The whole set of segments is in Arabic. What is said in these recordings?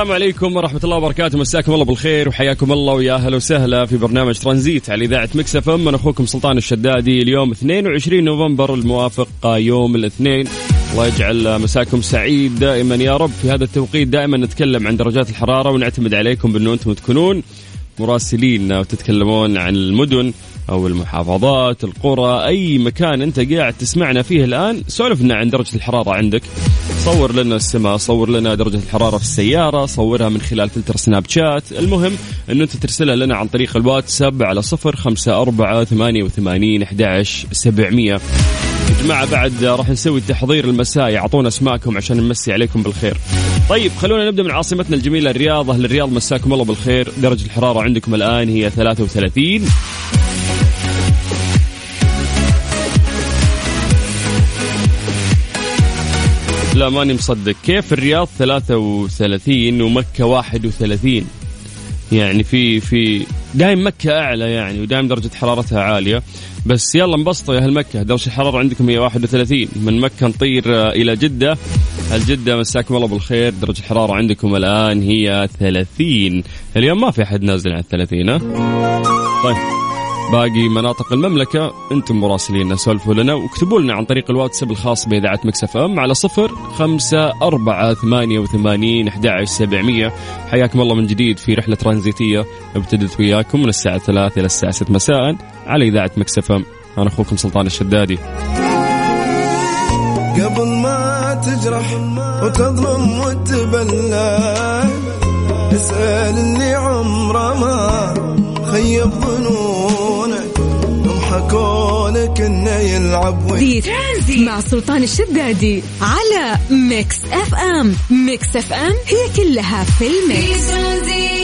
السلام عليكم ورحمة الله وبركاته. مساكم الله بالخير وحياكم الله ويا أهلا وسهلا في برنامج ترانزيت على إذاعة مكسف أم. أنا أخوكم سلطان الشدادي. اليوم 22 نوفمبر الموافق يوم الاثنين. الله يجعل مساكم سعيد دائما يا رب. في هذا التوقيت دائما نتكلم عن درجات الحرارة ونعتمد عليكم بأنه أنتم تكونون مراسلين وتتكلمون عن المدن. أو المحافظات القرى أي مكان أنت قاعد تسمعنا فيه الآن سولف لنا عن درجة الحرارة عندك. صور لنا السماء صور لنا درجة الحرارة في السيارة صورها من خلال فلتر سناب شات. المهم أنه أنت ترسلها لنا عن طريق الواتساب على صفر خمسة أربعة ثمانية وثمانين أحداش سبعمية. يا جماعة بعد راح نسوي التحضير المسائي أعطونا اسماءكم عشان نمسي عليكم بالخير. طيب خلونا نبدأ من عاصمتنا الجميلة الرياض. أهل الرياض مساكم الله بالخير. درجة الحرارة عندكم الآن هي 33 لا ماني مصدق. كيف الرياض 33 ومكة 31 يعني في في دايم مكة أعلى يعني ودايم درجة حرارتها عالية. بس يلا انبسطوا يا أهل مكة. درجة الحرارة عندكم هي 31 من مكة نطير إلى جدة. الجدة مساكم الله بالخير. درجة الحرارة عندكم الآن هي 30 اليوم ما في أحد نازل عن 30 ها؟ طيب. باقي مناطق المملكة أنتم مراسلين سولفوا لنا واكتبوا لنا عن طريق الواتساب الخاص بإذاعة مكسف أم على صفر خمسة أربعة ثمانية وثمانين أحد سبعمية. حياكم الله من جديد في رحلة ترانزيتية أبتدت وياكم من الساعة ثلاثة إلى الساعة ست مساء على إذاعة مكسف أم. أنا أخوكم سلطان الشدادي. قبل ما تجرح وتظلم وتبلى اسأل اللي عمره ما خيب ظنونك هم حكولك إنه يلعب ترانزيت مع سلطان الشدادي على ميكس اف ام ميكس اف ام هي كلها في في الميكس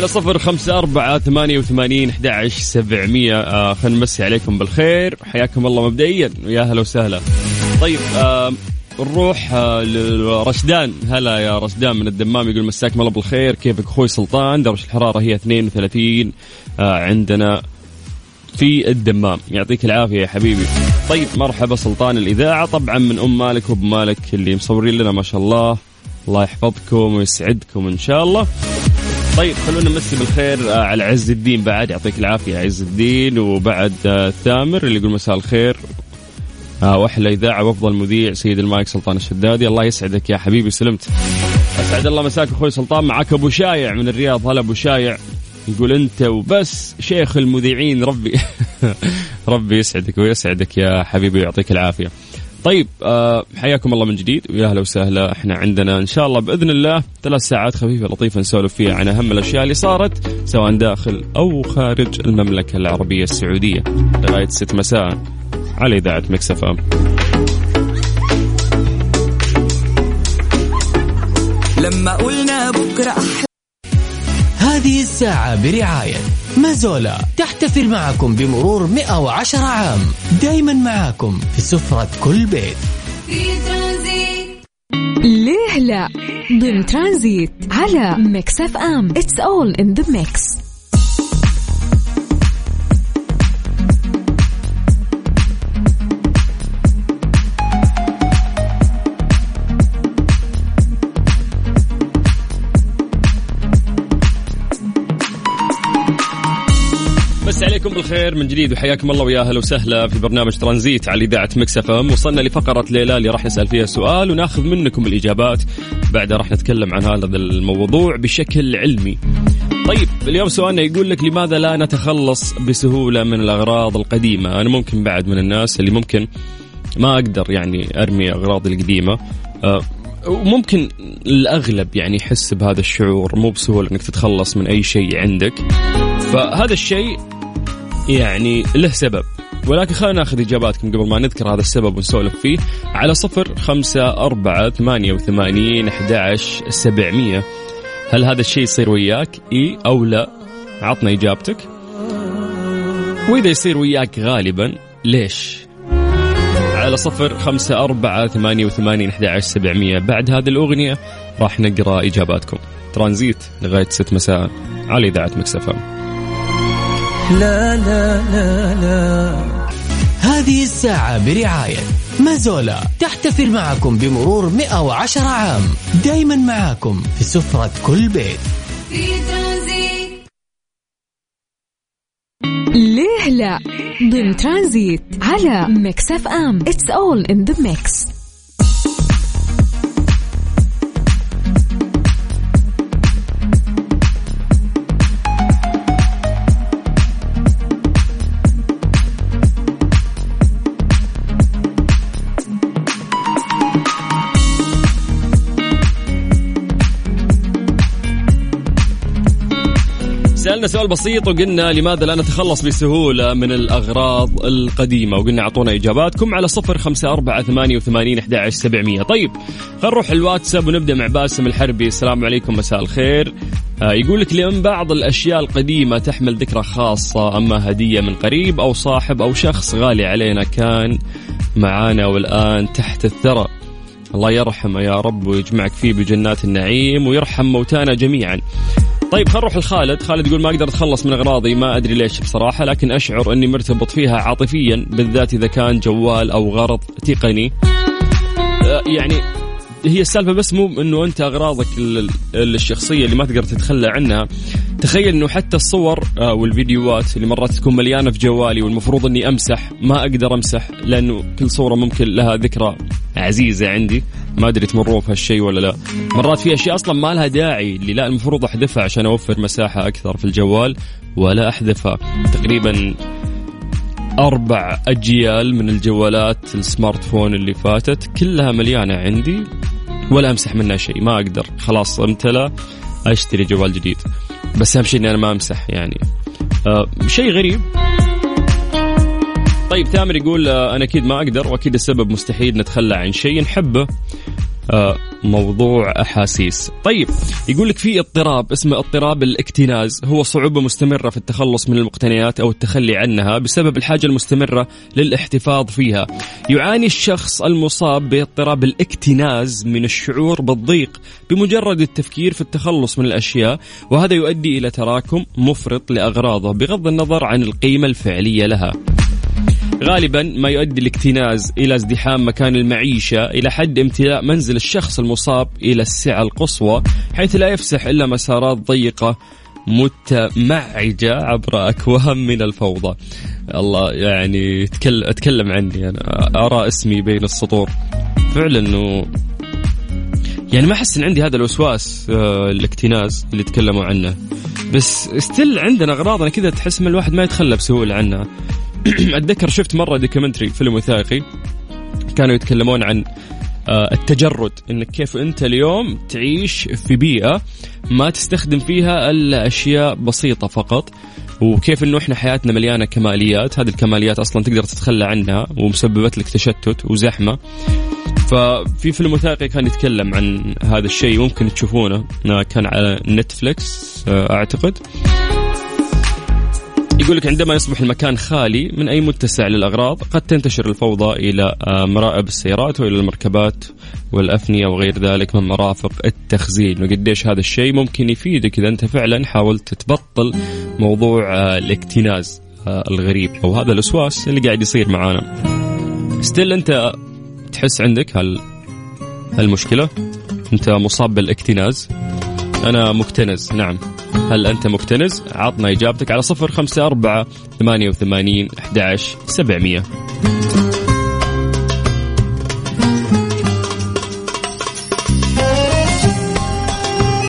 على صفر خمسة أربعة ثمانية وثمانين أحد سبعمية. آه خلينا نمسي عليكم بالخير. حياكم الله مبدئيا. ويا هلا وسهلا. طيب نروح آه لرشدان. هلا يا رشدان من الدمام. يقول مساكم الله بالخير. كيفك أخوي سلطان؟ درجة الحرارة هي 32 آه عندنا في الدمام. يعطيك العافية يا حبيبي. طيب مرحبا سلطان الإذاعة. طبعا من أم مالك وأب مالك اللي مصورين لنا ما شاء الله. الله يحفظكم ويسعدكم إن شاء الله. طيب خلونا نمسي بالخير آه، على عز الدين. بعد يعطيك العافية عز الدين. وبعد آه، ثامر اللي يقول مساء الخير. آه، واحلى إذاعة وأفضل مذيع سيد المايك سلطان الشدادي. الله يسعدك يا حبيبي سلمت. أسعد الله مساك أخوي سلطان. معك أبو شايع من الرياض. هلا أبو شايع. يقول أنت وبس شيخ المذيعين. ربي ربي يسعدك ويسعدك يا حبيبي ويعطيك العافية. طيب آه حياكم الله من جديد. ويا أهلا وسهلا. إحنا عندنا إن شاء الله بإذن الله ثلاث ساعات خفيفة لطيفة نسولف فيها عن أهم الأشياء اللي صارت سواء داخل أو خارج المملكة العربية السعودية. لغاية ست مساء على إذاعة مكس إف إم. لما قلنا بكرة أحلى هذه الساعة برعاية مازولا. تحتفل معكم بمرور 110 عام. دايما معاكم في سفرة كل بيت. ليه لا؟ ضمن ترانزيت على ميكس اف ام. it's all in the mix بالخير من جديد وحياكم الله ويا أهلا وسهلا في برنامج ترانزيت على إذاعة مكس إف إم وصلنا لفقرة ليه لا اللي راح نسأل فيها سؤال وناخذ منكم الإجابات بعدها راح نتكلم عن هذا الموضوع بشكل علمي. طيب اليوم سؤالنا يقول لك لماذا لا نتخلص بسهولة من الأغراض القديمة؟ أنا ممكن بعد من الناس اللي ممكن ما أقدر يعني أرمي اغراضي القديمة أه وممكن الأغلب يعني يحس بهذا الشعور مو بسهولة إنك تتخلص من أي شيء عندك فهذا الشيء يعني له سبب. ولكن خلينا ناخذ إجاباتكم قبل ما نذكر هذا السبب ونسولف فيه. على صفر خمسة أربعة ثمانية وثمانين أحد سبعمية. هل هذا الشيء يصير وياك؟ إي أو لا. عطنا إجابتك. وإذا يصير وياك غالبا ليش؟ على صفر خمسة أربعة ثمانية وثمانين أحد سبعمية. بعد هذه الأغنية راح نقرأ إجاباتكم. ترانزيت لغاية ست مساء على إذاعة مكس إف إم لا لا لا لا. هذه الساعة برعاية مازولا. تحتفل معكم بمرور 110 عام. دايما معاكم في سفرة كل بيت. ليه لا؟ ضمن ترانزيت على ميكس اف ام. it's all in the mix سألنا سؤال بسيط وقلنا لماذا لا نتخلص بسهولة من الأغراض القديمة؟ وقلنا أعطونا إجاباتكم على صفر خمسة أربعة ثمانية وثمانين أحد سبعمية. طيب خلينا نروح الواتساب ونبدأ مع باسم الحربي. السلام عليكم مساء الخير. آه يقول لك لأن بعض الأشياء القديمة تحمل ذكرى خاصة أما هدية من قريب أو صاحب أو شخص غالي علينا كان معانا والآن تحت الثرى. الله يرحمه يا رب ويجمعك فيه بجنات النعيم ويرحم موتانا جميعا. طيب خلينا نروح لخالد. خالد يقول ما أقدر أتخلص من أغراضي ما أدري ليش بصراحة لكن أشعر أني مرتبط فيها عاطفيا بالذات إذا كان جوال أو غرض تقني. آه، يعني هي السالفة بس مو إنه أنت أغراضك ال- ال- الشخصية اللي ما تقدر تتخلى عنها. تخيل إنه حتى الصور آه، والفيديوهات اللي مرات تكون مليانة في جوالي والمفروض إني أمسح ما أقدر أمسح لأنه كل صورة ممكن لها ذكرى عزيزة عندي. ما أدري تمرون في هالشيء ولا لا. مرات في أشياء أصلا ما لها داعي اللي لا المفروض أحذفها عشان أوفر مساحة أكثر في الجوال ولا أحذفها. تقريبا أربع أجيال من الجوالات السمارت فون اللي فاتت كلها مليانة عندي ولا أمسح منها شيء ما أقدر. خلاص امتلى أشتري جوال جديد. بس أهم شيء إني أنا ما أمسح يعني. آه شيء غريب. طيب ثامر يقول آه أنا أكيد ما أقدر وأكيد السبب مستحيل نتخلى عن شيء نحبه. موضوع أحاسيس. طيب يقول لك في اضطراب اسمه اضطراب الاكتناز. هو صعوبة مستمرة في التخلص من المقتنيات أو التخلي عنها بسبب الحاجة المستمرة للاحتفاظ فيها. يعاني الشخص المصاب باضطراب الاكتناز من الشعور بالضيق بمجرد التفكير في التخلص من الأشياء وهذا يؤدي إلى تراكم مفرط لأغراضه بغض النظر عن القيمة الفعلية لها. غالبا ما يؤدي الاكتناز إلى ازدحام مكان المعيشة إلى حد امتلاء منزل الشخص المصاب إلى السعة القصوى حيث لا يفسح إلا مسارات ضيقة متمعجة عبر أكوام من الفوضى. الله يعني تكلم, أتكلم عني أنا أرى اسمي بين السطور. فعلا أنه يعني ما أحس أن عندي هذا الوسواس آه، الاكتناز اللي تكلموا عنه. بس still عندنا أغراضنا كذا تحس من الواحد ما يتخلى بسهولة عنها. اتذكر شفت مرة documentary فيلم وثائقي كانوا يتكلمون عن آه، التجرد انك كيف أنت اليوم تعيش في بيئة ما تستخدم فيها الا اشياء بسيطة فقط وكيف إنه إحنا حياتنا مليانة كماليات هذه الكماليات أصلا تقدر تتخلى عنها ومسببت لك تشتت وزحمة. ففي فيلم وثائقي كان يتكلم عن هذا الشيء ممكن تشوفونه آه، كان على نتفليكس آه، أعتقد. يقول لك عندما يصبح المكان خالي من أي متسع للأغراض قد تنتشر الفوضى إلى آه، مرائب السيارات وإلى المركبات والأفنية وغير ذلك من مرافق التخزين وقديش هذا الشيء ممكن يفيدك إذا أنت فعلا حاولت تبطل موضوع آه، الاكتناز آه، الغريب أو هذا الوسواس اللي قاعد يصير معانا. still أنت تحس عندك هال هالمشكلة؟ أنت مصاب بالإكتناز؟ أنا مكتنز نعم هل أنت مكتنز؟ عطنا إجابتك على صفر خمسة أربعة ثمانية وثمانين أحد سبعمية